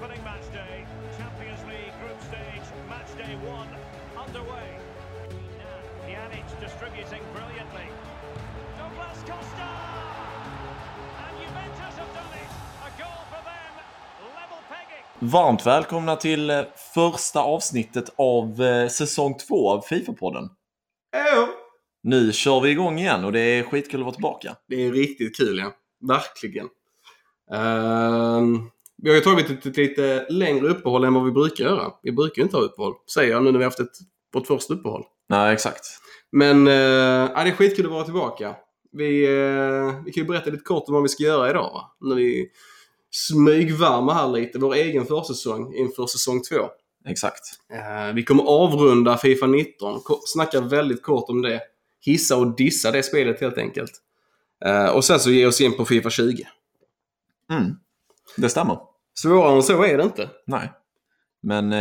opening match day, Champions League group stage, match day one underway. Pjanic distributing brilliantly. Douglas Costa! And Juventus have done it. A goal for them. Level pegging. Varmt välkomna till eh, första avsnittet av eh, säsong två av Fifa-podden. Ja, Nu kör vi igång igen och det är skitkul att vara tillbaka. det är riktigt kul ja. Verkligen. Ehm, vi har ju tagit ett, ett lite längre uppehåll än vad vi brukar göra. Vi brukar ju inte ha uppehåll, säger jag nu när vi har haft ett, vårt första uppehåll. Nej, exakt. Men ja, det är skitkul att vara tillbaka. Vi, eh, vi kan ju berätta lite kort om vad vi ska göra idag va? När vi smygvärmer här lite, vår egen försäsong inför säsong två. Exakt. Eh, vi kommer avrunda Fifa 19, ko- snacka väldigt kort om det. Hissa och dissa det spelet helt enkelt. Och sen så ge oss in på Fifa 20. Mm. Det stämmer. Svårare än så är det inte. Nej. Men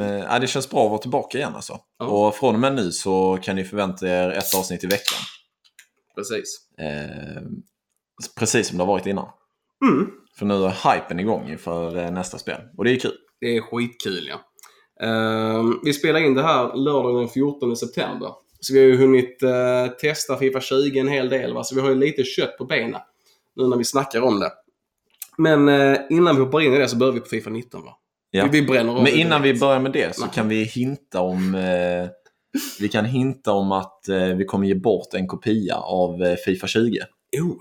ja, det känns bra att vara tillbaka igen alltså. Ja. Och från och med nu så kan ni förvänta er ett avsnitt i veckan. Precis. Ehm, precis som det har varit innan. Mm. För nu är hypen igång inför eh, nästa spel. Och det är kul. Det är skitkul ja. Eh, vi spelar in det här lördagen den 14 september. Så vi har ju hunnit eh, testa Fifa 20 en hel del. Va? Så vi har ju lite kött på benen. Nu när vi snackar om det. Men eh, innan vi hoppar in i det så börjar vi på Fifa 19 va? Ja. Vi, bränner Men innan vi börjar med det så Nej. kan vi hinta om eh, vi kan hinta om att eh, vi kommer ge bort en kopia av eh, Fifa 20 Jo.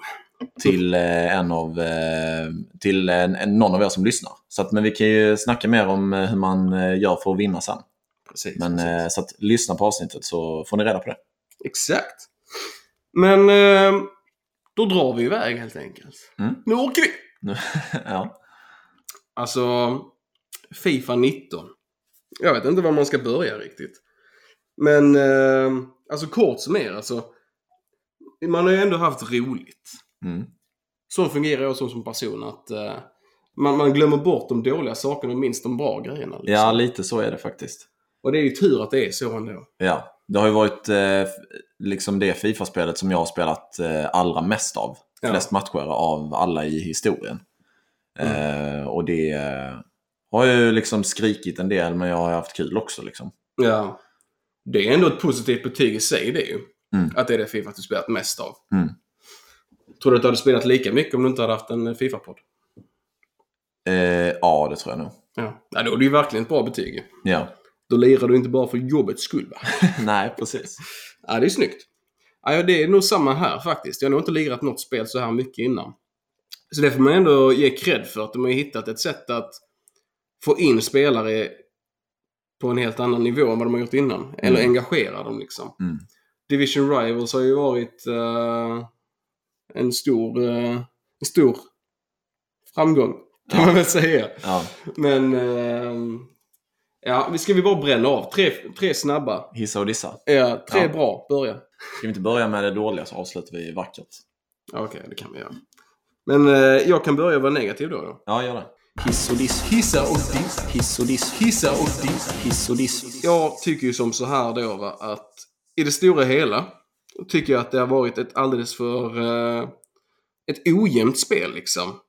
till eh, en av eh, till en, någon av er som lyssnar. Så att, men vi kan ju snacka mer om hur man gör för att vinna sen. Precis. Men precis. så att lyssna på avsnittet så får ni reda på det. Exakt. Men då drar vi iväg helt enkelt. Mm. Nu åker vi! Ja. Alltså, Fifa 19. Jag vet inte var man ska börja riktigt. Men, eh, alltså kort som är alltså. Man har ju ändå haft roligt. Mm. Så fungerar jag som, som person att eh, man, man glömmer bort de dåliga sakerna och minst de bra grejerna. Liksom. ja, lite så är det faktiskt. Och det är ju tur att det är så ändå. Ja, det har ju varit eh, liksom det Fifa-spelet som jag har spelat eh, allra mest av. Ja. Flest matcher av alla i historien. Eh, och det eh, har ju liksom skrikit en del, men jag har haft kul också. Liksom. Ja. Det är ändå ett positivt betyg i sig det ju. Mm. Att det är det Fifa du spelat mest av. Mm. Tror du att du hade spelat lika mycket om du inte hade haft en Fifa-podd? Eh, ja, det tror jag nog. Ja. ja, då är det ju verkligen ett bra betyg. Ja. Då lirar du inte bara för jobbets skull va? Nej, precis. Ja, det är snyggt. Ja, det är nog samma här faktiskt. Jag har nog inte lirat något spel så här mycket innan. Så det får man ändå ge cred för att de har hittat ett sätt att få in spelare på en helt annan nivå än vad de har gjort innan. Eller engagera dem liksom. Mm. Division Rivals har ju varit eh, en stor, eh, en stor framgång. Kan man väl säga. Ja. Men ehm, ja, vi ska vi bara bränna av. Tre, tre snabba. Hissa och dissa. Ja, tre Ja. bra. Börja. Ska vi inte börja med det dåliga så avslutar vi vackert. Ja, Okej, det kan vi göra. Men eh, jag kan börja vara negativ då. då. Ja, gör det. Hiss och diss. Hissa och diss. Hiss och diss. Hissa och diss. Hiss och diss. Jag tycker ju som så här då va, att i det stora hela tycker jag att det har varit ett alldeles för eh, ett ojämnt spel liksom.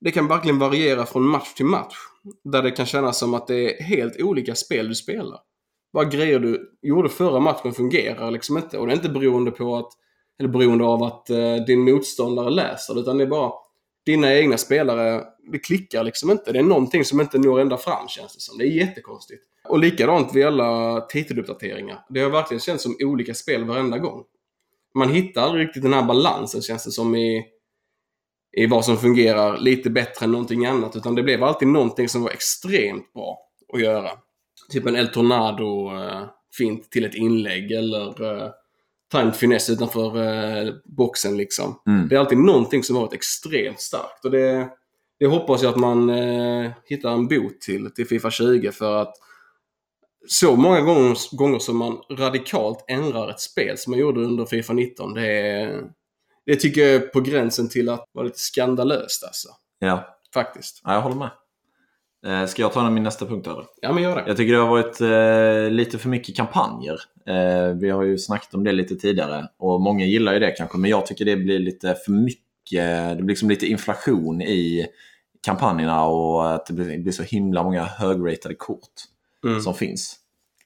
Det kan verkligen variera från match till match. Där det kan kännas som att det är helt olika spel du spelar. Vad grejer du gjorde förra matchen fungerar liksom inte. Och det är inte beroende på att, eller beroende av att eh, din motståndare läser utan det är bara dina egna spelare, det klickar liksom inte. Det är någonting som inte når ända fram känns det som. Det är jättekonstigt. Och likadant vid alla titeluppdateringar. Det har verkligen känts som olika spel varenda gång. Man hittar aldrig riktigt den här balansen känns det som i, i vad som fungerar lite bättre än någonting annat. Utan det blev alltid någonting som var extremt bra att göra. Typ en El Tornado eh, fint till ett inlägg eller eh, timed finess utanför eh, boxen liksom. Mm. Det är alltid någonting som har varit extremt starkt. Och det, det hoppas jag att man eh, hittar en bot till, till Fifa 20 för att så många gånger, gånger som man radikalt ändrar ett spel som man gjorde under Fifa 19. Det, är, det tycker jag är på gränsen till att vara lite skandalöst alltså. Ja. Faktiskt. ja, jag håller med. Eh, ska jag ta min nästa punkt över? Ja men gör det. Jag tycker det har varit eh, lite för mycket kampanjer. Eh, vi har ju snackat om det lite tidigare och många gillar ju det kanske, men jag tycker det blir lite för mycket. Det blir liksom lite inflation i, kampanjerna och att det blir, blir så himla många högratade kort Mm. som finns.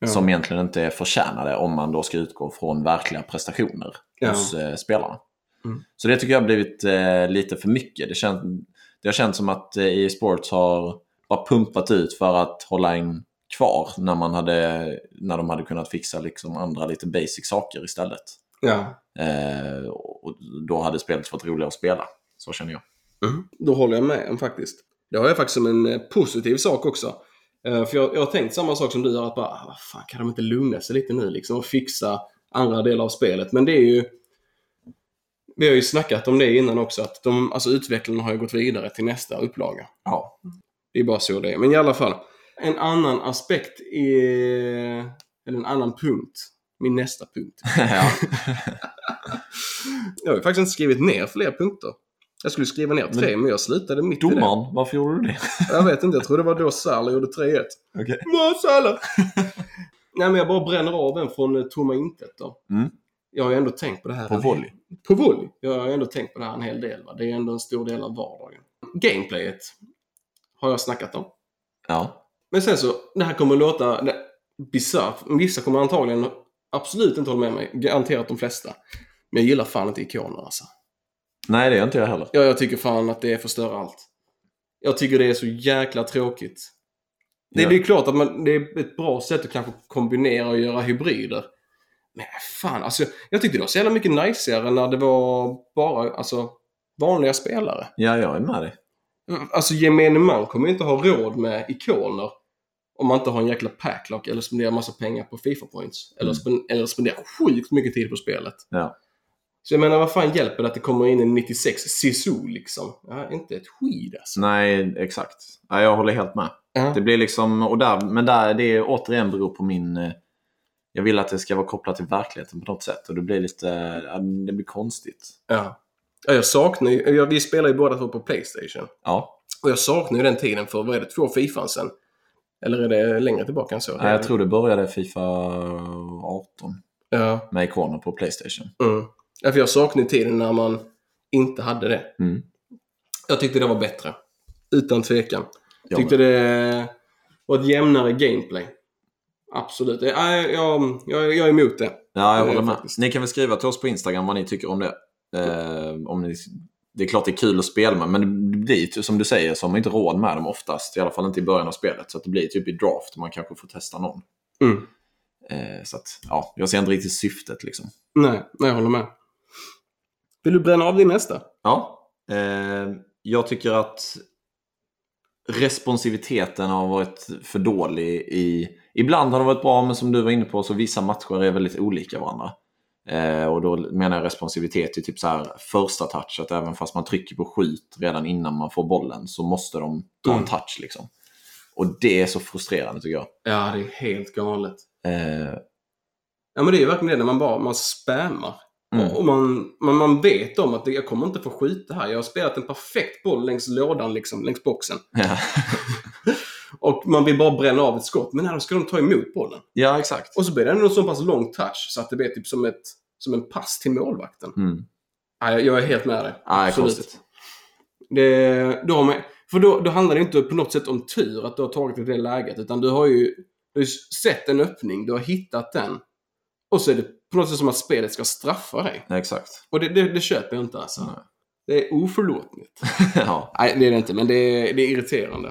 Ja. Som egentligen inte är förtjänade om man då ska utgå från verkliga prestationer Ja. hos eh, spelarna. Mm. Så det tycker jag har blivit eh, lite för mycket. Det, kän, det har känts som att eh, EA Sports har bara pumpat ut för att hålla en kvar när, man hade, när de hade kunnat fixa liksom andra lite basic saker istället. Ja. Eh, och då hade spelet varit roligare att spela. Så känner jag. Mm. Då håller jag med faktiskt. Det har jag faktiskt som en eh, positiv sak också. Eh, för jag, jag har tänkt samma sak som du har, att bara, "Ah, vad fan, kan de inte lugna sig lite nu liksom och fixa andra delar av spelet? Men det är ju... Vi har ju snackat om det innan också, att de, alltså utvecklarna har ju gått vidare till nästa upplaga. Ja. Det är bara så det är. Men i alla fall. En annan aspekt i... Eller en annan punkt. Min nästa punkt. ja. Jag har ju faktiskt inte skrivit ner fler punkter. Jag skulle skriva ner tre, men, jag slutade mitt i det. Domaren, varför gjorde du det? Jag vet inte, jag tror det var då Salah gjorde 3-1. Okej. Mo Salah! Nej men jag bara bränner av en från eh, tomma intet då. Mm. Jag har ju ändå tänkt på det här. På volley. På volley. Jag har ändå tänkt på det här en hel del. Va? Det är ändå en stor del av vardagen. Gameplayet har jag snackat om. Ja. Men sen så, det här kommer att låta bisarrt. Vissa kommer antagligen absolut inte hålla med mig. Garanterat de flesta. Men jag gillar fan inte ikoner alltså. Nej, det gör inte jag heller. Ja, jag tycker fan att det förstör allt. Jag tycker det är så jäkla tråkigt. Det, Ja. det är klart att man, det är ett bra sätt att kanske kombinera och göra hybrider. Men fan, alltså jag tyckte det var så jävla mycket najsigare när det var bara alltså, vanliga spelare. Ja, jag är med dig. Alltså gemene man kommer inte ha råd med ikoner om man inte har en jäkla packlock eller spenderar massa pengar på Fifa points. Eller, Mm. eller spenderar sjukt mycket tid på spelet. Ja. Så jag menar, vad fan hjälper det att det kommer in en 96 Sisu liksom? Ja, inte ett skid alltså. Nej, exakt. Ja, jag håller helt med. Ja. Det blir liksom, och där, men där, det är återigen beror på min... Jag vill att det ska vara kopplat till verkligheten på något sätt och det blir lite, det blir konstigt. Ja. ja jag saknar ju, vi spelar ju båda två på Playstation. Ja, Och jag saknar ju den tiden för, vad är det, två Fifan sen? Eller är det längre tillbaka än så? Nej, jag tror det började Fifa 18 Ja. med ikoner på Playstation. Mm. ja för jag saknar ju tiden när man inte hade det. Mm. Jag tyckte det var bättre. Utan tvekan. Jag tyckte det var ett jämnare gameplay. Absolut. Ja, jag, jag, jag, jag är emot det. Ja, jag är håller med. faktiskt. Ni kan väl skriva till oss på Instagram vad ni tycker om det. Eh, om ni, det är klart det är kul att spela med, men det blir som du säger så har man inte råd med dem oftast. I alla fall inte i början av spelet. Så att det blir typ i draft man kanske får testa någon. Mm. Eh, så att, ja, jag ser inte riktigt syftet liksom. Nej, nej, jag håller med. Vill du bränna av din nästa? Ja, eh, jag tycker att responsiviteten har varit för dålig i... Ibland har den varit bra, men som du var inne på så vissa matcher är väldigt olika varandra. Eh, och då menar jag responsivitet i typ så här första touch, att även fast man trycker på skjut redan innan man får bollen så måste de ta Mm. en touch liksom. Och det är så frustrerande tycker jag. Ja, det är helt galet. Eh, Ja, men det är ju verkligen det när man bara man spammar. Mm. Och man, man, man vet om att jag kommer inte få skjuta här. Jag har spelat en perfekt boll längs lådan, liksom, längs boxen. ja. Och man vill bara bränna av ett skott. Men här då ska de ta emot bollen. ja, exakt. Och så blir det ändå så pass lång touch så att det blir typ som, ett, som en pass till målvakten. Mm. Ja, jag, jag är helt med dig. Ja, Absolut. Det, då har man, för då, då handlar det inte på något sätt om tur att du har tagit det läget. Utan du har ju, du har sett en öppning, du har hittat den. Och så är det på något sätt som att spelet ska straffa dig. Exakt. Och det, det, det köper jag inte alltså. Nej. Det är oförlåtligt. ja. Nej, det är det inte, men det är, det är irriterande.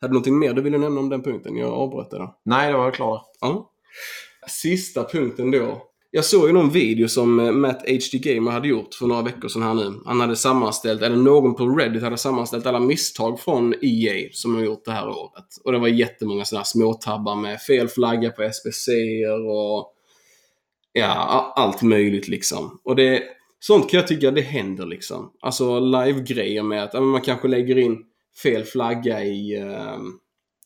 Hade du någonting mer du ville nämna om den punkten? Jag avbröt det då. Nej, det var jag klar. Ja. Sista punkten då. Jag såg ju någon video som eh, Matt HD Gamer hade gjort för några veckor sedan här nu. Han hade sammanställt, eller någon på Reddit hade sammanställt alla misstag från EA som de har gjort det här året. Och det var jättemånga sådana här småtabbar med fel flagga på SBC och ja, allt möjligt liksom. Och det, sånt kan jag tycka det händer liksom. Alltså live-grejer med att man kanske lägger in fel flagga i ehm,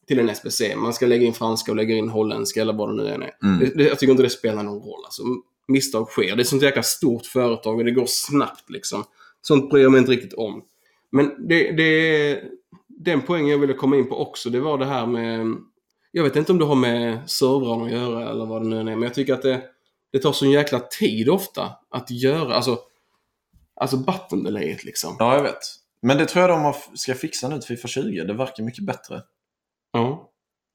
till en SBC. Man ska lägga in franska och lägga in holländska eller vad det nu än är. Mm. Det, det, jag tycker inte det spelar någon roll. Alltså, misstag sker. Det är ett sånt jäkla stort företag och det går snabbt liksom. Sånt bryr jag mig inte riktigt om. Men det, det, den poängen jag ville komma in på också, det var det här med... Jag vet inte om det har med servrarna att göra eller vad det nu är, men jag tycker att det, det tar sån jäkla tid ofta att göra, alltså... Alltså button delayet liksom. Ja, jag vet. Men det tror jag de ska fixa nu till Fifa 20. Det verkar mycket bättre. Ja.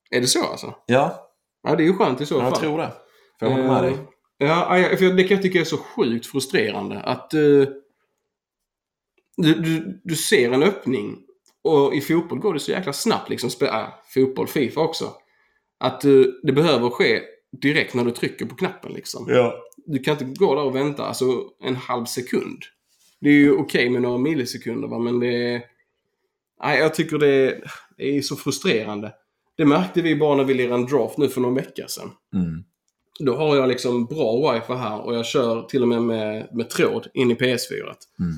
Är det så alltså? Ja, Ja, det är ju skönt i så fall. jag tror det. Får jag hålla med dig? Eh, Ja, för det kan jag tycka är så sjukt frustrerande. Att eh, du, du, du ser en öppning och i fotboll går det så jäkla snabbt. Liksom, äh, fotboll, Fifa också. Att eh, det behöver ske direkt när du trycker på knappen. Liksom. Ja. Du kan inte gå där och vänta alltså, en halv sekund. Det är ju okej med några millisekunder va, men det är... Nej, jag tycker det är, det är så frustrerande. Det märkte vi bara när vi lirade en draft nu för någon vecka sedan. Mm. Då har jag liksom bra wifi här och jag kör till och med med, med tråd in i PS4. Mm.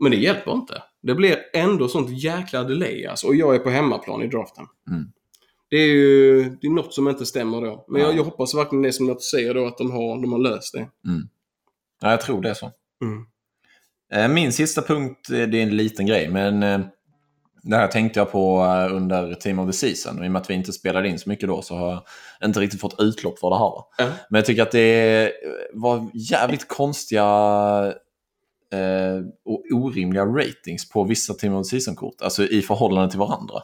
Men det hjälper inte. Det blir ändå sånt jäkla delay alltså. Och jag är på hemmaplan i draften. Mm. Det är ju det är något som inte stämmer då. Men jag, Ja. jag hoppas verkligen det som jag säger då att de har, de har löst det. Ja, jag tror det är så. Mm. Eh, Min sista punkt, eh, det är en liten grej, men eh, det här tänkte jag på under Team of the Season. I och med att vi inte spelade in så mycket då så har jag inte riktigt fått utlopp för det här. Ja. Men jag tycker att det var jävligt konstiga och orimliga ratings på vissa Team of the Season-kort. Alltså i förhållande till varandra.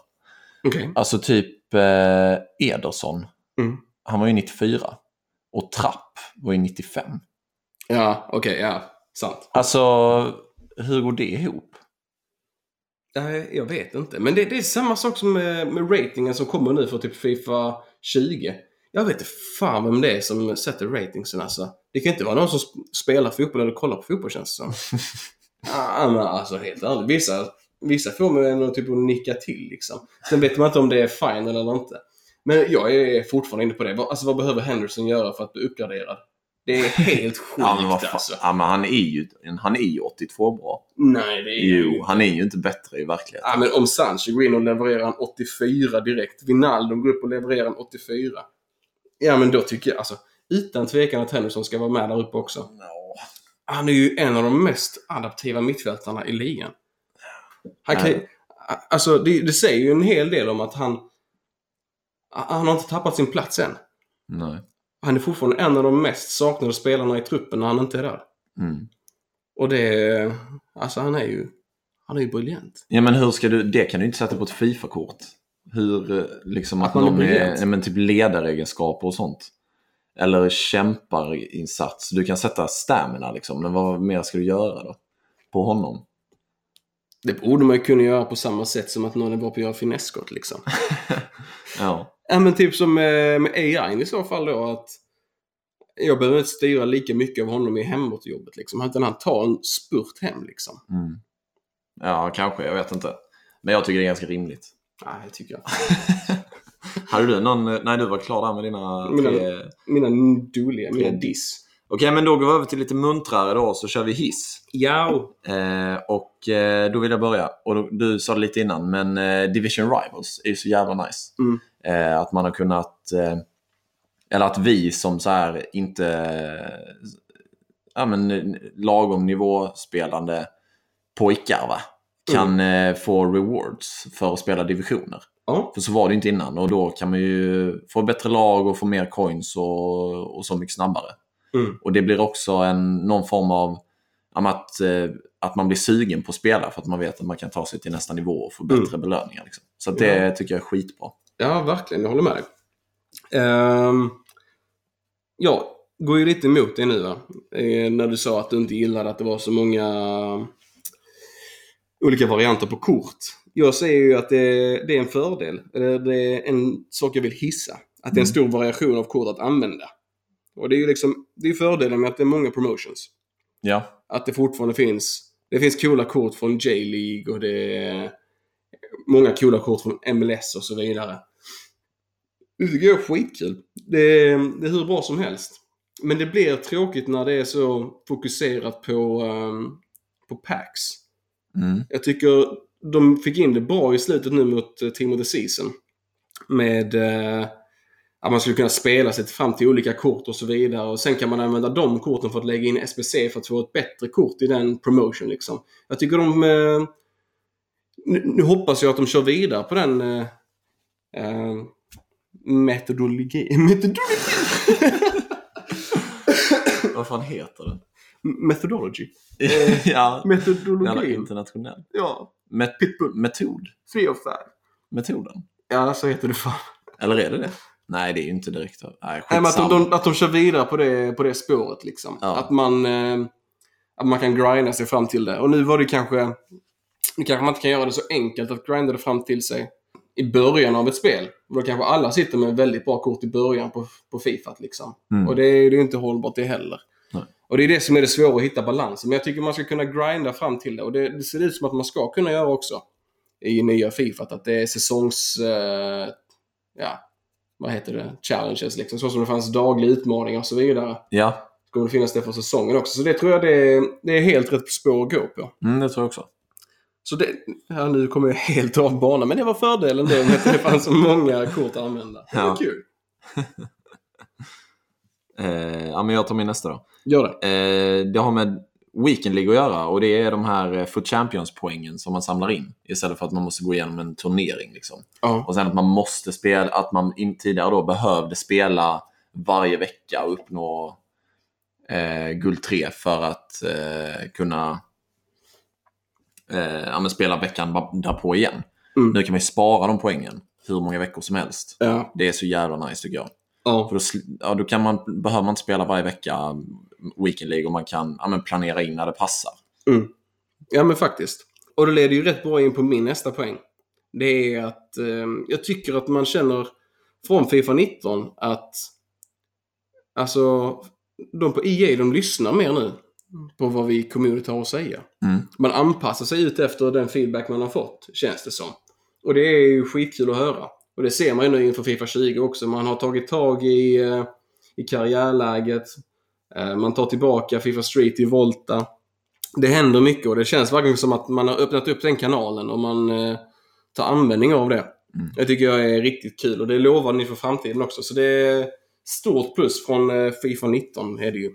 Okej. Alltså typ eh, Ederson, Mm. han var ju 94. Och Trapp var ju 95. Ja, okej, ja. Sant. Alltså, hur går det ihop? Nej, jag vet inte. Men det, det är samma sak som med, med ratingen som kommer nu för typ Fifa 20. Jag vet inte fan vem det är som sätter ratingsen alltså. Det kan inte vara någon som sp- spelar fotboll eller kollar på fotboll känns det som. ah, men alltså helt ärligt. Vissa, vissa får mig nog typ att nicka till liksom. Sen vet man inte om det är fine eller inte. Men jag är fortfarande inne på det. Vad- Alltså vad behöver Henderson göra för att bli uppgraderad? Det är helt sjukt Ja, men alltså. Ja, men han är ju han är ju 82 bra. Nej, det är Jo, han är ju inte bättre i verkligheten. Ja, men om Sancho går in och levererar en 84 direkt. Wijnaldum går upp och levererar en 84. Ja, men då tycker jag alltså utan tvekan att Henderson ska vara med där uppe också. Ja. Han är ju en av de mest adaptiva mittfältarna i ligan. Han kan, alltså, det, det säger ju en hel del om att han... Han har inte tappat sin plats än. Nej. Han är fortfarande en av de mest saknade spelarna i truppen när han inte är där. Mm. Och det... Alltså han är ju... Han är ju briljant. Ja, men hur ska du... Det kan du inte sätta på ett Fifa-kort. Hur, eh, liksom att, Att man är någon är... briljant. Ja, men typ ledaregenskaper och sånt. Eller kämparinsats. Du kan sätta stamina liksom. Men vad mer ska du göra då? På honom? Det borde man ju kunna göra på samma sätt som att någon är bra på att göra finessskott liksom. Ja. Ja men typ som med, med AI i så fall då att jag behöver inte styra lika mycket av honom i hemåtjobbet liksom. Utan han tar en spurt hem liksom. Mm. Ja, kanske. Jag vet inte. Men jag tycker det är ganska rimligt. Nej, det tycker jag. Hade du någon... Nej, du var klar där med dina Mina- tre... Mina dåliga, mina diss. Okej, men då går vi över till lite muntrare då, så kör vi hiss. Ja. Eh, och eh, då vill jag börja. Och då, du sa det lite innan, men eh, Division Rivals är ju så jävla nice. Mm. Eh, att man har kunnat... Eh, eller att vi som så här inte... Eh, ja, men lagom nivåspelande pojkar va? Kan eh, få rewards för att spela divisioner. För så var det inte innan och då kan man ju få bättre lag och få mer coins och, och så mycket snabbare. Mm. Och det blir också en, någon form av ja, att, eh, att man blir sugen på att spela för att man vet att man kan ta sig till nästa nivå och få bättre belöningar. Liksom. Så det tycker jag är skitbra. Ja, verkligen. Jag håller med dig. Um, jag går ju lite emot det nu va? Eh, när du sa att du inte gillade att det var så många olika varianter på kort. Jag säger ju att det, det är en fördel. Det är en sak jag vill hissa. Att det är en stor variation av kort att använda. Och det är ju liksom, det är fördelen med att det är många promotions. Ja, Att det fortfarande finns, det finns coola kort från J-League och det är många coola kort från MLS och så vidare. Det tycker jag är skitkul. Det är, det är hur bra som helst. Men det blir tråkigt när det är så fokuserat på, um, på packs. mm. Jag tycker de fick in det bra i slutet nu mot uh, Team of the Season. Med uh, att man skulle kunna spela sig fram till olika kort och så vidare. Och sen kan man använda de korten för att lägga in SBC för att få ett bättre kort i den promotion liksom. Jag tycker de... Uh, nu, hoppas jag att de kör vidare på den uh, uh, metodologi... metodologi. Vad fan heter det? Methodology. ja, jävla Metodologin. internationell. Ja. Met- Pitbull. metod. 3 of 5. Metoden. Ja, så heter det fan. Eller är det det? Nej, det är ju inte direkt. Nej, Nej, men att, de, de, att de kör vidare på det, på det spåret liksom. Ja. Att man eh, att man kan grinda sig fram till det. Och nu var det kanske... Nu kanske man inte kan göra det så enkelt att grinda det fram till sig i början av ett spel. Och då kanske alla sitter med väldigt bra kort i början på, på Fifa liksom. Mm. Och det är ju inte hållbart det heller. Nej. Och det är det som är det svåra att hitta balansen. Men jag tycker man ska kunna grinda fram till det. Och det, det ser ut som att man ska kunna göra också. I nya Fifa. Att det är säsongs... Eh, ja, vad heter det? Challenges liksom. Så som det fanns daglig utmaning och så vidare. Ja, Kommer det finnas det för säsongen också. Så det tror jag det är, det är helt rätt spår att gå på. mm, det tror jag också. Så det, ja, nu kommer jag helt av banan. Men det var fördelen det med att det fanns så många kort att använda. Det var Ja. kul. Eh, ja, men jag tar min nästa då. Gör det. Eh, det har med Weekend League att göra och det är de här eh, Foot Champions-poängen som man samlar in. Istället för att man måste gå igenom en turnering. Liksom. Ja. Och sen att man måste spela, att man in, tidigare då behövde spela varje vecka och uppnå eh, guld 3 för att eh, kunna eh, ja, spela veckan därpå igen. Mm. Nu kan man ju spara de poängen hur många veckor som helst. Ja. Det är så jävla nice tycker jag. Ja. För då, ja, då kan man, behöver man inte spela varje vecka mm, Weekend League och man kan ja, men planera in när det passar. Mm. Ja, men faktiskt. Och det leder ju rätt bra in på min nästa poäng. Det är att eh, jag tycker att man känner från Fifa 19 att alltså de på EA de lyssnar mer nu på vad vi i community har att säga. Mm. Man anpassar sig ut efter den feedback man har fått, känns det som. Och det är ju skitkul att höra. Och det ser man ju nu inför Fifa 20 också. Man har tagit tag i, eh, i karriärläget. Eh, Man tar tillbaka Fifa Street i Volta. Det händer mycket och det känns verkligen som att man har öppnat upp den kanalen och man eh, tar användning av det. Mm. Det tycker jag är riktigt kul och det lovar ni för framtiden också. Så det är stort plus från Fifa 19 är det ju.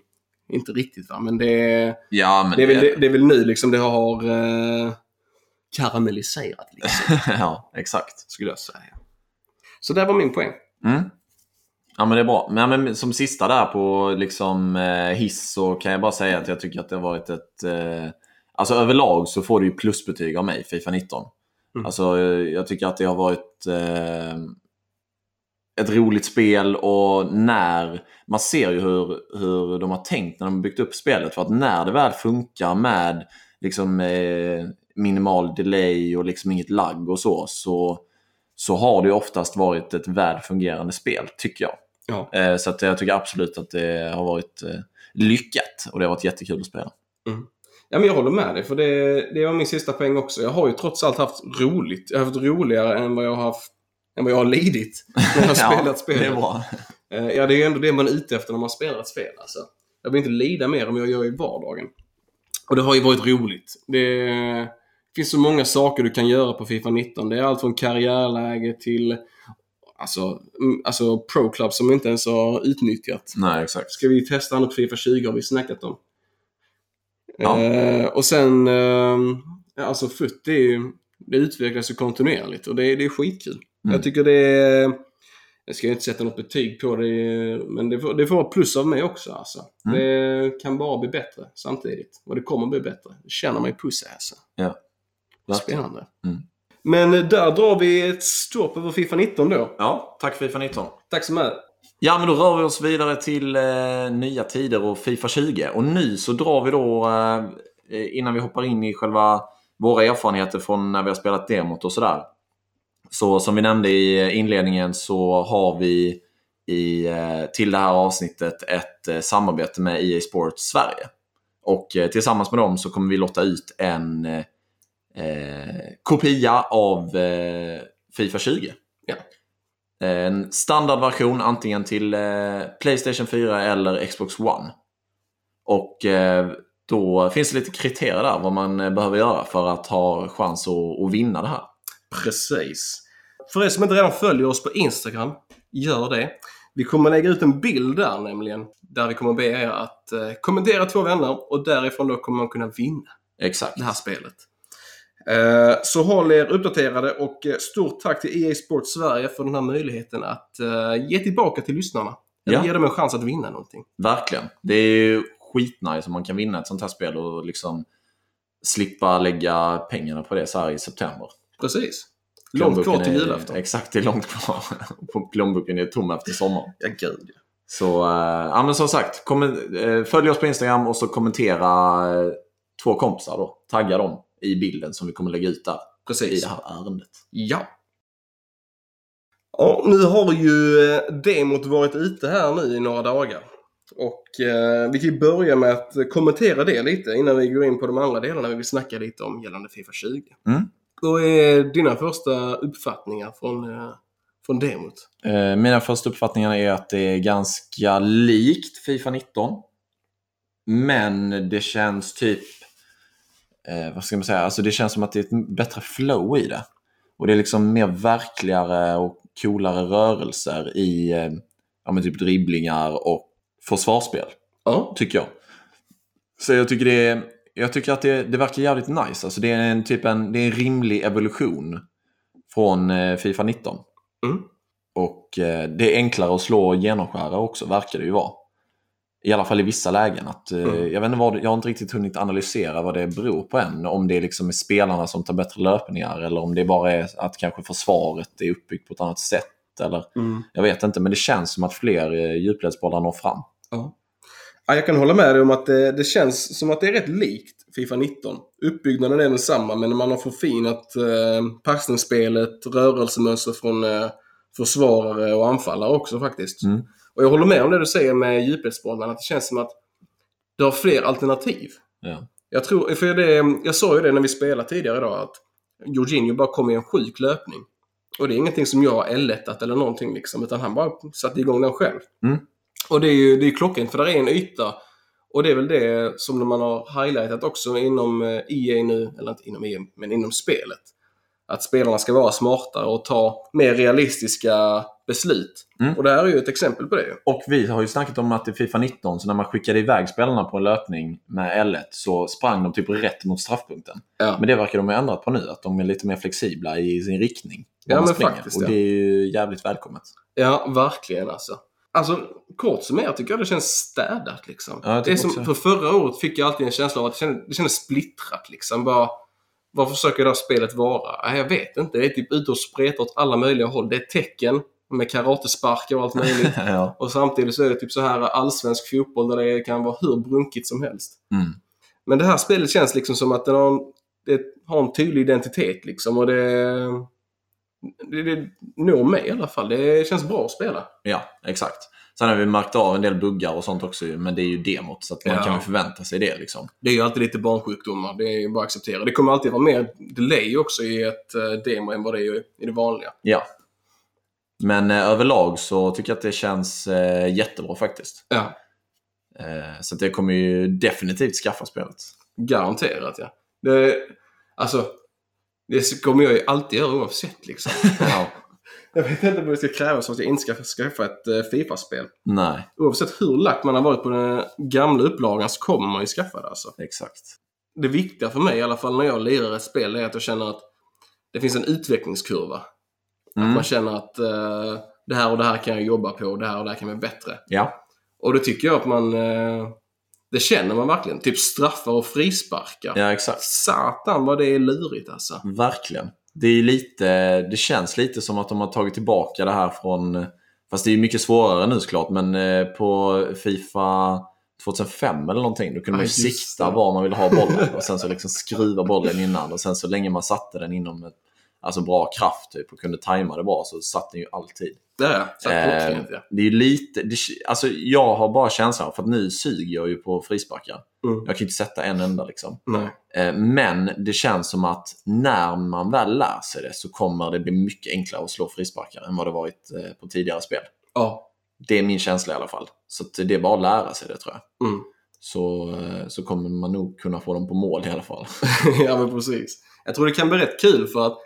Inte riktigt va, men det är, Ja, men det är, väl, det, det är väl nu liksom det har eh, karamelliserat liksom, ja, exakt. skulle jag säga. Så där var min poäng. Mm. Ja men det är bra. Men, men som sista där på liksom eh, hiss så kan jag bara säga att jag tycker att det har varit ett... Eh, alltså överlag så får du ju plusbetyg av mig, Fifa 19. Mm. Alltså eh, jag tycker att det har varit eh, ett roligt spel och när... Man ser ju hur, hur de har tänkt när de har byggt upp spelet. För att när det väl funkar med liksom eh, minimal delay och liksom inget lagg och så, så så har det oftast varit ett väl fungerande spel, tycker jag. Ja. Eh, Så att jag tycker absolut att det har varit eh, lyckat och det har varit jättekul att spela. Ja, men jag håller med dig, för det, det var min sista poäng också. Jag har ju trots allt haft roligt. Jag har haft roligare än vad jag har haft än vad jag har lidit när jag har spelat spelet. det är bra. Eh, Ja, det är ju ändå det man är ute efter när man spelar ett spel. Alltså. Jag vill inte lida mer än jag gör i vardagen. Och det har ju varit roligt. Det finns så många saker du kan göra på Fifa 19. Det är allt från karriärläge till alltså, mm, alltså Pro Club som inte ens har utnyttjat. Nej, exakt. Ska vi testa på Fifa 20 har vi snackat om. Ja. Eh, och sen, eh, ja, alltså FUT det, ju, det utvecklas ju kontinuerligt och det, det är skitkul. Mm. Jag tycker det är, jag ska inte sätta något betyg på det, men det får, det får vara plus av mig också alltså. Mm. Det kan bara bli bättre samtidigt. Och det kommer bli bättre. Det känner mig pussig alltså. Verkligen. Spännande. Mm. Men eh, där drar vi ett stopp över Fifa 19 då. Ja, tack Fifa 19. Tack så mycket. Ja, men då rör vi oss vidare till eh, nya tider och Fifa 20. Och nu så drar vi då, eh, innan vi hoppar in i själva våra erfarenheter från när vi har spelat demot och sådär. Så som vi nämnde i inledningen så har vi i, eh, till det här avsnittet ett eh, samarbete med EA Sports Sverige. Och tillsammans med dem så kommer vi lotta ut en eh, eh, kopia av eh, Fifa 20. Ja. En standardversion antingen till eh, Playstation 4 eller Xbox One. Och eh, då finns det lite kriterier där vad man eh, behöver göra för att ha chans att, att vinna det här. Precis. För er som inte redan följer oss på Instagram, gör det. Vi kommer lägga ut en bild där nämligen. Där vi kommer be er att eh, kommentera två vänner och därifrån då kommer man kunna vinna Exakt. det här spelet. Eh, så håll er uppdaterade och eh, stort tack till EA Sports Sverige för den här möjligheten att eh, ge tillbaka till lyssnarna. Eller Ja. ge dem en chans att vinna någonting. Verkligen. Det är ju skitnice om man kan vinna ett sånt här spel och liksom slippa lägga pengarna på det så här i september. Precis. Långt kvar till julafton. Exakt, det är långt kvar. Plånboken är tom efter sommaren. Ja, gud. Så, eh, ja men som sagt, kommen, eh, följ oss på Instagram och så kommentera två kompisar då. Tagga dem i bilden som vi kommer lägga ut där i Precis. det här ärendet. Ja. Ja, nu har ju eh, demot varit ute här nu i några dagar. Och eh, vi kan ju börja med att kommentera det lite innan vi går in på de andra delarna vi vill snacka lite om gällande Fifa 20. Mm. Vad är dina första uppfattningar från, eh, från demot? Eh, mina första uppfattningar är att det är ganska likt Fifa 19. Men det känns typ... Eh, vad ska man säga? Alltså det känns som att det är ett bättre flow i det. Och det är liksom mer verkligare och coolare rörelser i eh, ja, men typ dribblingar och försvarsspel. Ja. tycker jag. Så jag tycker, det är, jag tycker att det, det verkar jävligt nice. Alltså det, är en, typ en, det är en rimlig evolution från eh, Fifa 19. Mm. Och eh, det är enklare att slå och genomskära också, verkar det ju vara. I alla fall i vissa lägen. Att, eh, Mm. jag, vet inte vad, jag har inte riktigt hunnit analysera vad det beror på än. Om det liksom är spelarna som tar bättre löpningar eller om det bara är att kanske försvaret är uppbyggt på ett annat sätt. Eller, Mm. jag vet inte, men det känns som att fler eh, djupledsbollar når fram. Ja. Ja, jag kan hålla med dig om att det, det känns som att det är rätt likt Fifa 19. Uppbyggnaden är densamma men man har förfinat eh, passningsspelet, rörelsemönster från eh, försvarare och anfallare också faktiskt. Mm. Och jag håller med om det du säger med djupledsbollarna, att det känns som att du har fler alternativ. Ja. Jag, tror, för det, jag sa ju det när vi spelade tidigare idag att Jorginho bara kom i en sjuk löpning. Och det är ingenting som jag har L1 eller någonting liksom, utan han bara satte igång den själv. Mm. Och det är ju det är klockrent för där är en yta. Och det är väl det som man har highlightat också inom eh, EA nu, eller inte inom EA, men inom spelet. Att spelarna ska vara smartare och ta mer realistiska beslut. Mm. Och det här är ju ett exempel på det. Och vi har ju snackat om att i Fifa 19, så när man skickade iväg spelarna på en löpning med L1 så sprang de typ rätt mot straffpunkten. Ja. Men det verkar de ha ändrat på nu, att de är lite mer flexibla i sin riktning. Ja, men faktiskt, Och det är ju jävligt välkommet. Ja, verkligen alltså. Alltså, kort summerat tycker jag det känns städat liksom. Ja, det är som, för förra året fick jag alltid en känsla av att det kändes, det kändes splittrat liksom. Bara, vad försöker det här spelet vara? Jag vet inte. Det är typ ute och spretar åt alla möjliga håll. Det är tecken med karatesparkar och allt möjligt. ja. och samtidigt så är det typ så här allsvensk fotboll där det kan vara hur brunkigt som helst. Mm. Men det här spelet känns liksom som att det har en, det har en tydlig identitet liksom. Och det, det, det når mig i alla fall. Det känns bra att spela. ja, exakt. Sen har vi märkt av en del buggar och sånt också, men det är ju demot, så man Ja. kan ju förvänta sig det. liksom. Det är ju alltid lite barnsjukdomar. Det är ju bara att acceptera. Det kommer alltid vara mer delay också i ett eh, demo än vad det är i det vanliga. Ja. Men eh, överlag så tycker jag att det känns eh, jättebra faktiskt. Ja, Eh, så det kommer ju definitivt skaffa spelet. garanterat ja. Det, alltså, det kommer jag ju alltid göra oavsett liksom. Ja. jag vet inte vad det ska krävas för att jag inte ska skaffa ett uh, Fifa-spel. Nej, Oavsett hur lack man har varit på den gamla upplagan så kommer man ju skaffa det alltså. exakt. Det viktiga för mig i alla fall när jag lirar ett spel är att jag känner att det finns en utvecklingskurva. Mm. Man känner att eh, det här och det här kan jag jobba på, det här och det här kan bli bättre. Ja, Och det tycker jag att man... Eh, det känner man verkligen. Typ straffar och frisparkar. ja exakt. Satan vad det är lurigt alltså. Verkligen. Det, är lite, det känns lite som att de har tagit tillbaka det här från... Fast det är mycket svårare nu såklart, men eh, på Fifa 2005 eller någonting, då kunde man ju sikta var man ville ha bollen och sen så liksom skruva bollen innan och sen så länge man satte den inom ett, alltså bra kraft typ, och kunde tajma det bra så satt den ju alltid. Det är Eh, det är lite, det, alltså jag har bara känslan för att nu suger jag ju på frisparkar. Mm. Jag kan ju inte sätta en enda liksom. Eh, Men det känns som att när man väl lär sig det så kommer det bli mycket enklare att slå frisparkar än vad det varit eh, på tidigare spel. Ja. Det är min känsla i alla fall. Så det är bara att lära sig det tror jag. Mm. Så, eh, så kommer man nog kunna få dem på mål i alla fall. ja men precis. Jag tror det kan bli rätt kul för att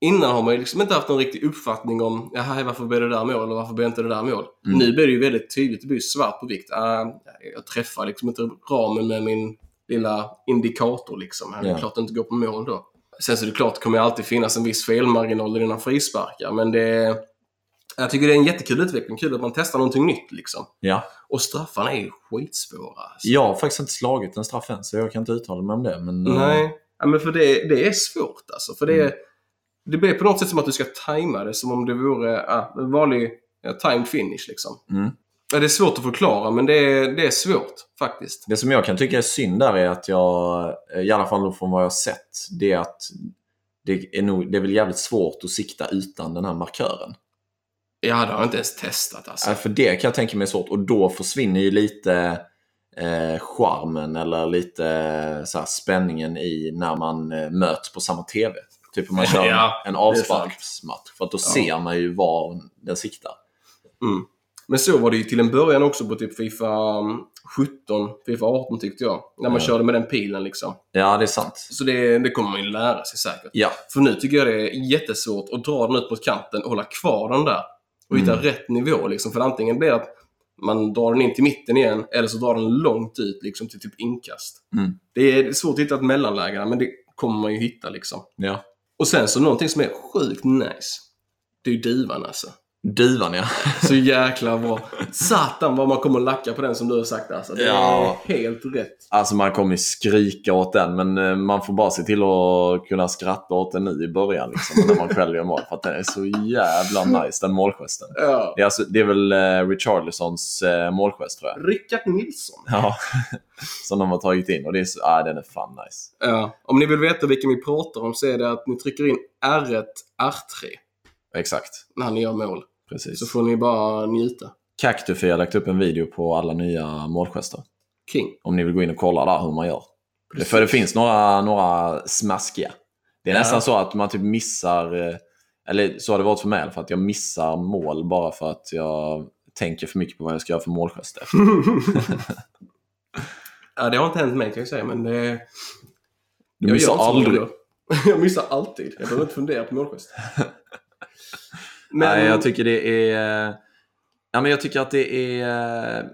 Innan har man ju liksom inte haft någon riktig uppfattning om Jaha, varför blev det där mål och varför blev inte det där mål? Mm. Nu blir det ju väldigt tydligt, det blir svart på vikt. Ah, jag träffar liksom inte ramen med min lilla indikator liksom. Det är Ja. klart det inte går på mål då. Sen så är det klart, det kommer alltid finnas en viss felmarginal i dina frisparkar, men det Jag tycker det är en jättekul utveckling. Kul att man testar någonting nytt liksom. Ja. Och straffarna är ju skitsvåra. Alltså. Jag har faktiskt inte slagit en straff än, så jag kan inte uttala mig om det. Men, eh, Nej, ja, men för det, det är svårt alltså. För det, Mm. Det blir på något sätt som att du ska tajma det som om det vore ja, en vanlig ja, timed finish liksom. Mm. Ja, det är svårt att förklara men det är, det är svårt faktiskt. Det som jag kan tycka är synd där är att jag, eh, i alla fall från vad jag har sett, det är att det är, nog, det är väl jävligt svårt att sikta utan den här markören. Ja, det har jag inte ens testat alltså. Äh, För det kan jag tänka mig är svårt och då försvinner ju lite eh, charmen eller lite så här, spänningen i när man eh, möts på samma TV. Typ om man kör Ja, en avsparksmatch. För att då ser man ju var den siktar. Mm. Men så var det ju till en början också på typ Fifa mm, 17, Fifa 18 tyckte jag. När man Ja. körde med den pilen liksom. Ja, det är sant. Så det, det kommer man ju lära sig säkert. Ja, För nu tycker jag det är jättesvårt att dra den ut mot kanten och hålla kvar den där. Och hitta Mm. rätt nivå liksom. För antingen blir det att man drar den in till mitten igen eller så drar den långt ut liksom till typ inkast. Mm. Det är svårt att hitta ett mellanläge men det kommer man ju hitta liksom. ja. Och sen så någonting som är sjukt nice. Det är ju duvan alltså. Duvan ja. Så jäkla bra. Satan vad man kommer lacka på den som du har sagt alltså. Det Ja. är helt rätt. Alltså man kommer skrika åt den men eh, man får bara se till att kunna skratta åt den nu i början liksom, när man själv gör mål. För att den är så jävla nice den målgesten. Ja. Det är, alltså, det är väl eh, Richarlisons eh, målgest tror jag. Rickard Nilsson. Ja. Som de har tagit in och det är så, ah, den är fan nice. Ja. Om ni vill veta vilken vi pratar om så är det att ni trycker in R1, R3 Exakt. när ni gör mål. Precis. Så får ni bara njuta. Cactufy har lagt upp en video på alla nya målgester. King. Om ni vill gå in och kolla där hur man gör. För det finns några, några smaskiga. Det är Ja. nästan så att man typ missar, eh, eller så har det varit för mig i alla fall, att jag missar mål bara för att jag tänker för mycket på vad jag ska göra för målgest ja, det har inte hänt mig kan jag säga, men det... Du jag missar så aldrig. jag missar alltid. Jag behöver inte fundera på målgest. Men, Nej, jag tycker det är... Ja, men jag tycker att det är...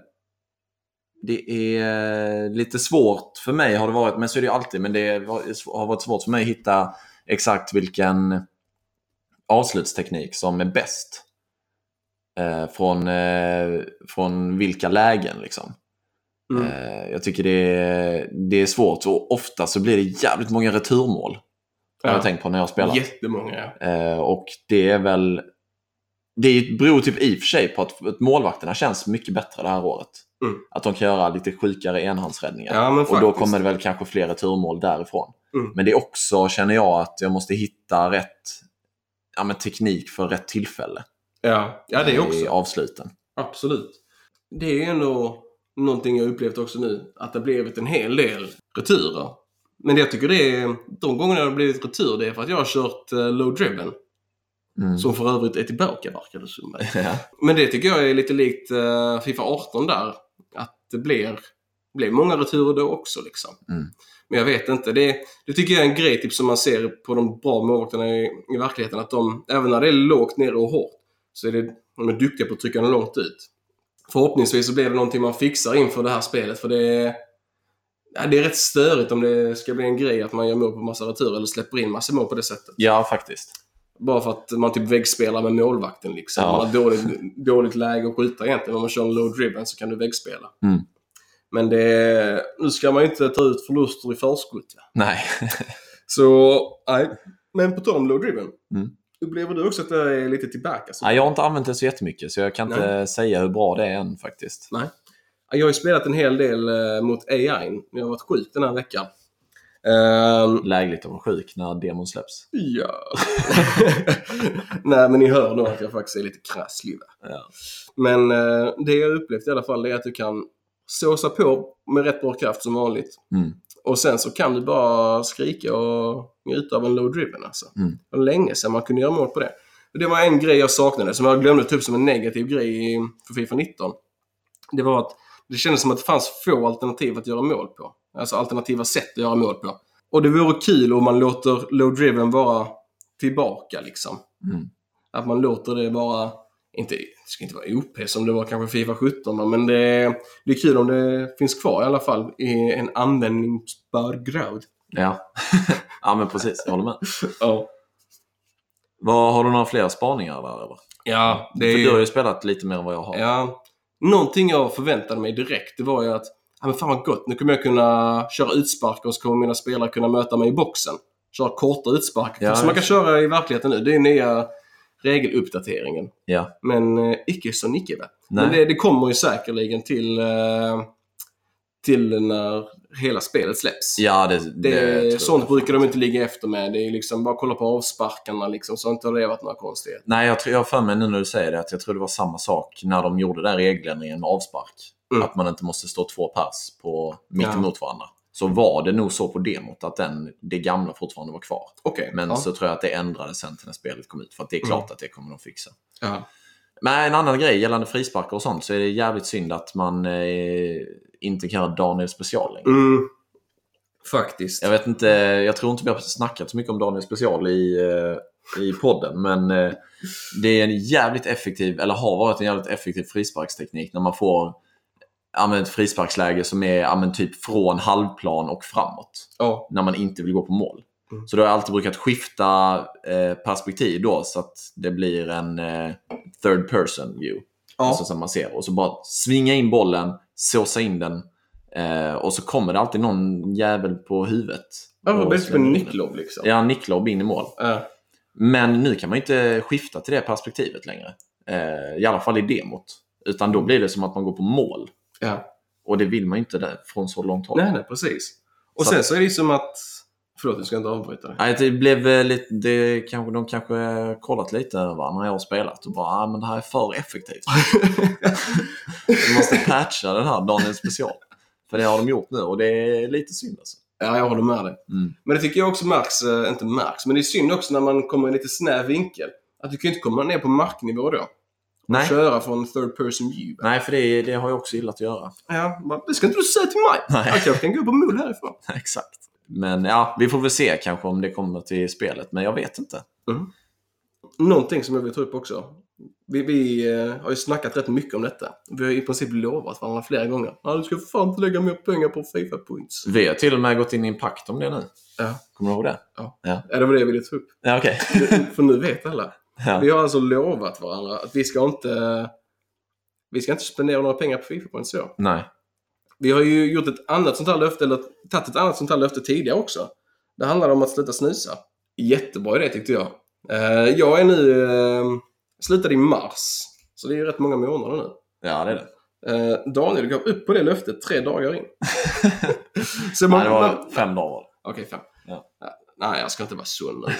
Det är lite svårt för mig har det varit, men så är det ju alltid. Men det har varit svårt för mig att hitta exakt vilken avslutsteknik som är bäst. Eh, från, eh, från vilka lägen liksom. mm. Eh, jag tycker det är, det är svårt och ofta så blir det jävligt många returmål. Har jag tänkt på när jag spelar. Jättemånga, ja. Eh, och det är väl... Det beror typ i och för sig på att, målvakterna känns mycket bättre det här året. Mm. Att de kan göra lite sjukare enhandsräddningar. Ja, och då kommer det väl kanske fler returmål därifrån. Mm. Men det är också, känner jag, att jag måste hitta rätt ja, men teknik för rätt tillfälle Ja, ja det är i också. avsluten. Absolut. Det är ju ändå någonting jag upplevt också nu. Att det blivit en hel del returer. Men jag tycker det är, de gångerna det har blivit retur, det är för att jag har kört uh, low driven. Mm. Som för övrigt är tillbaka, verkar det som. Ja. Men det tycker jag är lite likt eh, Fifa 18 där. Att det blir, blir många returer då också liksom. Mm. Men jag vet inte. Det, det tycker jag är en grej typ, som man ser på de bra målvakterna i, i verkligheten. Att de, även när det är lågt nere och hårt, så är det, de är duktiga på att trycka den långt ut. Förhoppningsvis så blir det någonting man fixar inför det här spelet. För det är, ja, det är rätt störigt om det ska bli en grej att man gör mål på massa returer eller släpper in massa mål på det sättet. ja, faktiskt. Bara för att man typ väggspelar med målvakten liksom. Ja. Man har dåligt, dåligt läge att skjuta egentligen. Om man kör en low driven så kan du väggspela. Mm. Men det, nu ska man ju inte ta ut förluster i förskott. va? Nej. Så, nej. Men på tal om low driven. Mm. Upplever du också att det är lite tillbaka? Så? Nej, jag har inte använt det så jättemycket så jag kan inte säga hur bra det är än faktiskt. Nej. Jag har ju spelat en hel del eh, mot AI. Jag har varit sjuk den här veckan. Ehm, Lägligt att vara sjuk när demon släpps. ja. Nej, men ni hör nog att jag faktiskt är lite krasslig. Ja. Men eh, det jag upplevt i alla fall är att du kan såsa på med rätt bra kraft som vanligt. Mm. Och sen så kan du bara skrika och njuta av en low driven alltså. Mm. Det var länge sedan man kunde göra mål på det. Och det var en grej jag saknade som jag glömde typ som en negativ grej för Fifa 19. Det var att det kändes som att det fanns få alternativ att göra mål på. Alltså alternativa sätt att göra mål på. Och det vore kul om man låter low driven vara tillbaka liksom. Mm. Att man låter det vara, inte, det ska inte vara OP som det var kanske Fifa 17 va, men det, det är kul om det finns kvar i alla fall i en användningsbar grad. Ja. ja, men precis. Jag håller med. Ja. Vad, har du några fler spaningar där eller? Ja, det För är du har ju spelat lite mer än vad jag har. Ja, någonting jag förväntade mig direkt, det var ju att ja, men fan vad gott, nu kommer jag kunna köra utsparkar och så kommer mina spelare kunna möta mig i boxen. Köra korta utsparkar. Ja, som man kan köra i verkligheten nu. Det är nya regeluppdateringen. Ja. Men eh, icke så icke va? Nej. Men det, det kommer ju säkerligen till, eh, till när hela spelet släpps. Ja, det, Det, jag. sånt brukar de inte ligga efter med. Det är liksom bara kolla på avsparkarna liksom, så inte har det varit några konstigheter. Nej, jag, tror, jag har för mig nu när du säger det att jag tror det var samma sak när de gjorde den regeländringen med avspark. Mm. Att man inte måste stå två pers på, mitt Ja. emot varandra. Så var det nog så på demot att den, det gamla fortfarande var kvar. Okej. Men ja. så tror jag att det ändrades sen till när spelet kom ut. För att det är klart att det kommer de fixa. Ja. Men en annan grej gällande frisparkar och sånt så är det jävligt synd att man eh, inte göra Daniel special längre. Mm. Faktiskt. Jag vet inte, jag tror inte vi har snackat så mycket om Daniel special i, eh, i podden. Men eh, det är en jävligt effektiv, eller har varit en jävligt effektiv frisparksteknik när man får ja, ett frisparksläge som är ja, typ från halvplan och framåt. Ja. När man inte vill gå på mål. Mm. Så då har jag alltid brukat skifta eh, perspektiv då så att det blir en eh, third person view. Ja. Alltså som man ser. Och så bara svinga in bollen, såsa in den. Eh, och så kommer det alltid någon jävel på huvudet. Ja, var bäst den. nicklobb liksom. Ja, nicklobb in i mål. Ja. Men nu kan man inte skifta till det perspektivet längre. Eh, I alla fall i demot. Utan då blir det som att man går på mål. ja. Och det vill man ju inte där, från så långt håll. Nej, nej, precis. Och Så- sen så är det ju som att... Förlåt, jag ska inte avbryta. Nej, det blev eh, lite, det, kanske, de kanske kollat lite va, när jag har spelat och bara ah, men det här är för effektivt. Vi måste patcha den här Daniel special. För det har de gjort nu och det är lite synd alltså. Ja, jag håller med dig. Mm. Men det tycker jag också märks, eh, inte märks, men det är synd också när man kommer i lite snäv vinkel. Att du kan ju inte komma ner på marknivå då. Nej. Köra från third person view. Nej, för det, det har jag också gillat att göra. Ja, det ska inte du säga till mig. Nej. Jag kanske kan gå på mål härifrån. Exakt. Men ja, vi får väl se kanske om det kommer till spelet. Men jag vet inte. Någonting som jag vill ta upp också. Vi, vi eh, har ju snackat rätt mycket om detta. Vi har i princip lovat varandra flera gånger. Ja, du ska fan inte lägga mer pengar på Fifa Points. Vi har till och med gått in i en pakt om det nu. Ja. Kommer du ihåg det? Ja. Ja, Ja, det var det jag ville ta upp. ja okej. För nu vet alla. Ja. Vi har alltså lovat varandra att vi ska inte... Vi ska inte spendera några pengar på Fifa Points så. Nej. Vi har ju gjort ett annat sånt här löfte, eller tagit ett annat sånt här löfte tidigare också. Det handlar om att sluta snusa. Jättebra idé tyckte jag. Eh, jag är nu... Uh, slutade i mars. Så det är ju rätt många månader nu. Ja, det är det. Eh, Daniel gav upp på det löftet tre dagar in. så Nej, man, det man, var fem dagar. det. Okej, fem. Ja. Nej, jag ska inte vara så nu.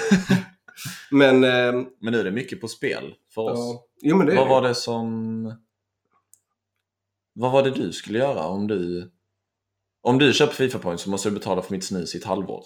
men... Eh, Men nu är det mycket på spel för oss. ja, jo, men det är Vad var det som... Vad var det du skulle göra om du... Om du köper Fifa Points så måste du betala för mitt snus i ett halvår.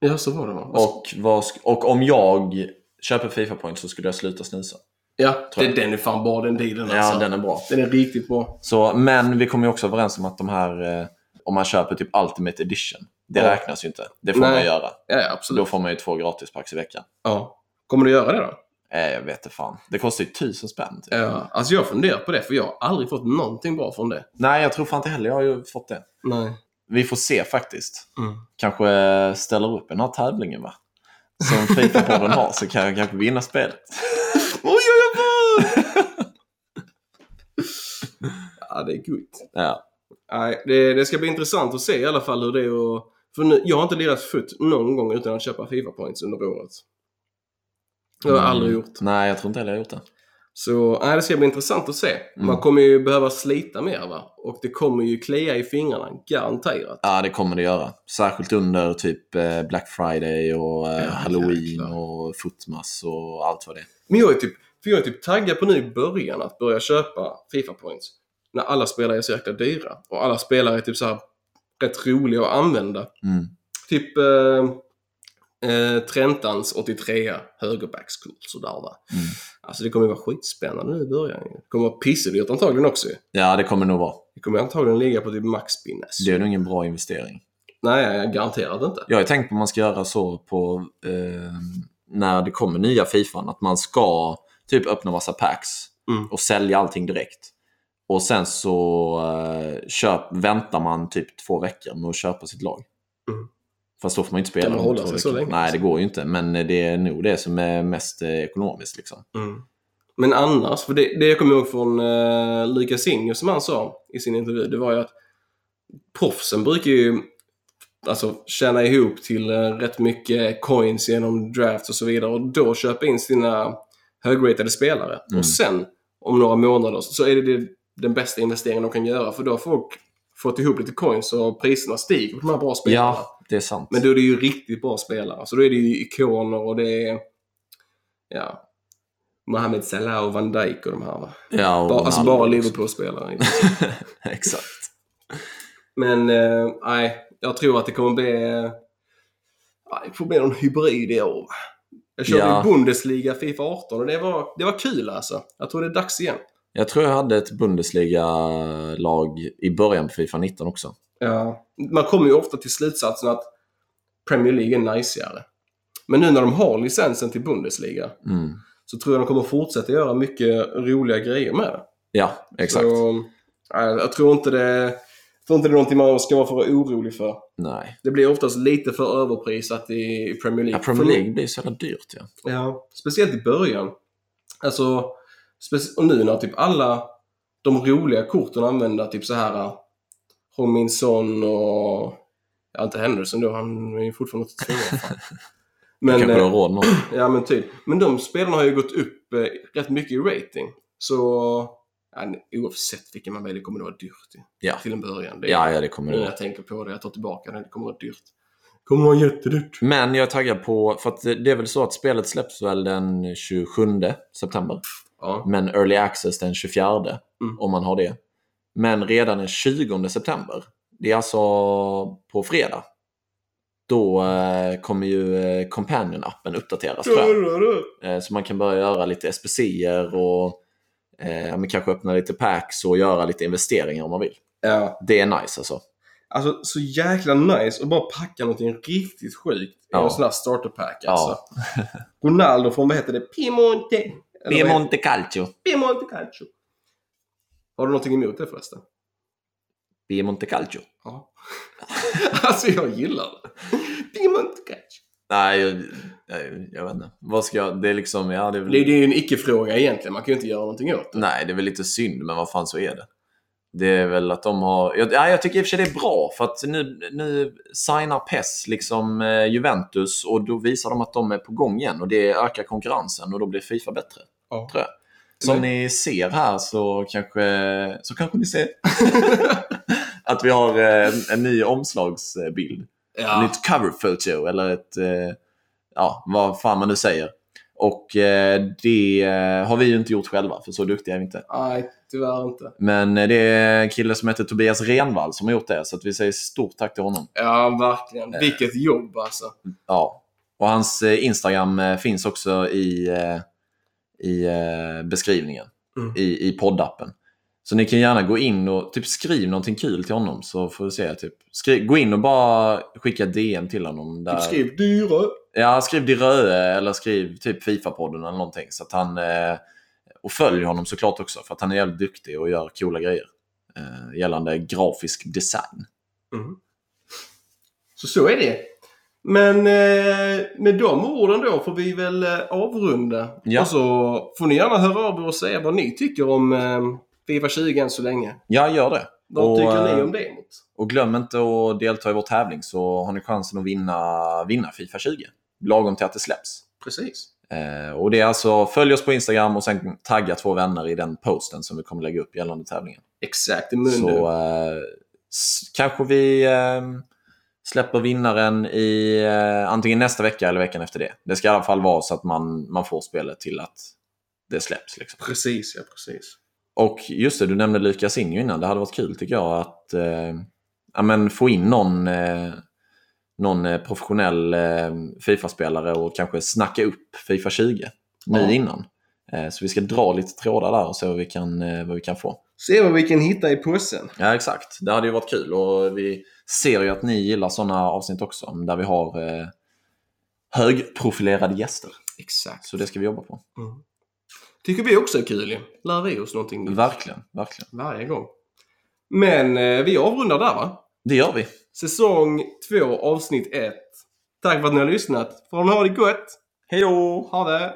Ja, så var det va? Och, vad, och om jag köper Fifa Points så skulle jag sluta snusa. Ja, det, den är fan bra den dealen Ja, alltså. den är bra. Den är riktigt bra. Så, men vi kommer ju också överens om att de här... Eh, om man köper typ Ultimate Edition. Det Ja. räknas ju inte. Det får Nej. man göra. Ja, ja, absolut. då får man ju två gratispacks i veckan. Ja. Kommer du göra det då? Eh, jag vet inte fan. Det kostar ju tusen spänn. Typ. Ja, alltså jag funderar på det för jag har aldrig fått någonting bra från det. Nej, jag tror fan inte heller jag har ju fått det. Nej. Vi får se faktiskt. Mm. Kanske ställer upp den här tävlingen va? Som Fifa-podden har så kan jag kanske vinna spelet. Oj, oj, oj! ja, det är gott. Ja. Nej, det, det ska bli intressant att se i alla fall hur det är att... För nu, jag har inte lirat futt någon gång utan att köpa Fifa Points under året. Det har jag aldrig gjort. Nej, jag tror inte heller jag har gjort det. Så nej, det ska bli intressant att se. Mm. Man kommer ju behöva slita mer va? Och det kommer ju klia i fingrarna, garanterat. Ja, det kommer det göra. Särskilt under typ eh, Black Friday och eh, Ja, Halloween jäklar. och Footmas och allt vad det är. Men jag är typ, för jag är typ taggad på nu i början att börja köpa Fifa Points. När alla spelare är så jäkla dyra. Och alla spelare är typ så här rätt roliga att använda. Mm. Typ eh, eh, Trentans 83 högerbackskurs sådär va. Mm. Alltså det kommer ju vara skitspännande nu i början. Det kommer vara pissedyrt antagligen också. Ja, det kommer nog vara. Det kommer antagligen ligga på typ max spinnes. Det är nog ingen bra investering. Nej, garanterat inte. Jag har tänkt på om man ska göra så på eh, när det kommer nya Fifan. Att man ska typ öppna massa packs Mm. och sälja allting direkt. Och sen så eh, köp, väntar man typ två veckor med att köpa sitt lag. Mm. Fast då får man ju inte spela. Kan man hålla sig så länge? Nej, det går ju inte. Men det är nog det som är mest eh, ekonomiskt. Liksom. Mm. Men annars, för det, det jag kommer ihåg från uh, Lucas Ingo som han sa i sin intervju, det var ju att proffsen brukar ju alltså, tjäna ihop till uh, rätt mycket coins genom drafts och så vidare och då köpa in sina högratade spelare. Mm. Och sen, om några månader, så är det, det den bästa investeringen de kan göra för då har folk fått ihop lite coins och priserna stiger på de här bra spelarna. Ja, det är sant. Men då är det ju riktigt bra spelare. Så då är det ju ikoner och det är... Ja. Mohamed Salah och Van Dijk och de här va? ja, och Bara, alltså bara. Liverpool-spelare. Exakt. Men eh, nej, jag tror att det kommer bli... eh, det får bli någon hybrid i år. Jag körde Ja. Bundesliga Fifa 18 och det var, det var kul alltså. Jag tror det är dags igen. Jag tror jag hade ett Bundesliga-lag i början på Fifa 19 också. Ja. Man kommer ju ofta till slutsatsen att Premier League är najsigare. Men nu när de har licensen till Bundesliga Mm. så tror jag de kommer fortsätta göra mycket roliga grejer med det. Ja, exakt. Så, jag tror inte det... Jag tror inte det är någonting man ska vara för orolig för. Nej. Det blir oftast lite för överprisat i Premier League. Ja, Premier League blir så jävla dyrt. Ja. Ja, speciellt i början. Alltså, och nu när typ alla de roliga korten använder typ så här Hominson och... Ja, inte Henderson då, han är ju fortfarande 82 år. fan. Men, Kanske eh, råd med. ja men typ. Men de spelarna har ju gått upp eh, rätt mycket i rating. Så ja, oavsett vilken man väljer kommer det vara dyrt Ja. till en början. Det Ja, ja, det kommer det jag tänker på det, jag tar tillbaka det, det kommer vara dyrt. Det kommer vara jättedyrt. Men jag är taggad på, för att det det är väl så att spelet släpps väl den 27 september. Ja. Men Early Access den 24 Mm. om man har det. Men redan den 20 september, det är alltså på fredag, då eh, kommer ju eh, Companion-appen uppdateras. Eh, så man kan börja göra lite SPCer och eh, ja, kanske öppna lite packs och göra lite investeringar om man vill. Ja. Det är nice alltså. Alltså så jäkla nice att bara packa någonting riktigt sjukt i Ja. en sån här starterpack Ja. alltså. Ronaldo från, vad heter det, Piemonte? Piemonte Calcio. Piemonte Calcio. Har du någonting emot det förresten? Piemonte Calcio. Ja. alltså jag gillar det. Piemonte Calcio. Nej, jag, jag, jag vet inte. Vad ska jag... Det är liksom... Ja, det är väl... Det, det är ju en icke-fråga egentligen. Man kan ju inte göra någonting åt det. Nej, det är väl lite synd, men vad fan så är det. Det är väl att de har... Jag, ja, jag tycker i och för sig det är bra, för att nu, nu signar PES liksom eh, Juventus och då visar de att de är på gång igen och det ökar konkurrensen och då blir Fifa bättre. Ja. Tror jag. Som Nej. ni ser här så kanske, så kanske ni ser att vi har eh, en, en ny omslagsbild. Ja. Nytt cover photo eller ett, eh, ja, vad fan man nu säger. Och eh, det har vi ju inte gjort själva, för så duktiga är vi inte. Nej, tyvärr inte. Men det är en kille som heter Tobias Renvall som har gjort det, så vi säger stort tack till honom. Ja, verkligen. Vilket jobb alltså. Ja. Och hans Instagram finns också i, i eh, beskrivningen Mm. i, i poddappen. Så ni kan gärna gå in och typ skriv någonting kul till honom så får vi se. Typ. Skriv, gå in och bara skicka DM till honom. Där, Typ skriv dyra. Ja, skriv Diröe eller skriv typ Fifa-podden eller någonting. Så att han, eh, och följ honom såklart också för att han är jävligt duktig och gör coola grejer. Eh, gällande grafisk design. Mm. Så så är det. Men eh, med de orden då får vi väl eh, avrunda. Ja. Och så får ni gärna höra av er och säga vad ni tycker om eh, Fifa 20 än så länge. Ja, gör det. Vad Och, tycker ni eh, om det? Och glöm inte att delta i vår tävling så har ni chansen att vinna, vinna Fifa 20. Lagom till att det släpps. Precis. Eh, och det är alltså, följ oss på Instagram och sen tagga två vänner i den posten som vi kommer lägga upp gällande tävlingen. Exakt, i munnen. Så eh, kanske vi eh, släpper vinnaren i eh, antingen nästa vecka eller veckan efter det. Det ska i alla fall vara så att man, man får spelet till att det släpps. Liksom. Precis, ja precis. Och just det, du nämnde Lukas Injo innan. Det hade varit kul tycker jag att eh, ja, men få in någon, eh, någon eh, professionell eh, Fifa-spelare och kanske snacka upp Fifa 20 nu Ja. innan. Eh, så vi ska dra lite trådar där och se vad vi kan, eh, vad vi kan få. Se vad vi kan hitta i påsen. Ja, exakt. Det hade ju varit kul och vi ser ju att ni gillar sådana avsnitt också där vi har eh, högprofilerade gäster. Exakt. Så det ska vi jobba på. Mm. Tycker vi också är kul. Lär vi oss någonting nytt Verkligen, verkligen. varje gång. Men eh, vi avrundar där va? Det gör vi. Säsong 2 avsnitt 1 Tack för att ni har lyssnat. Får ni ha det gott. Hej då! Ha det!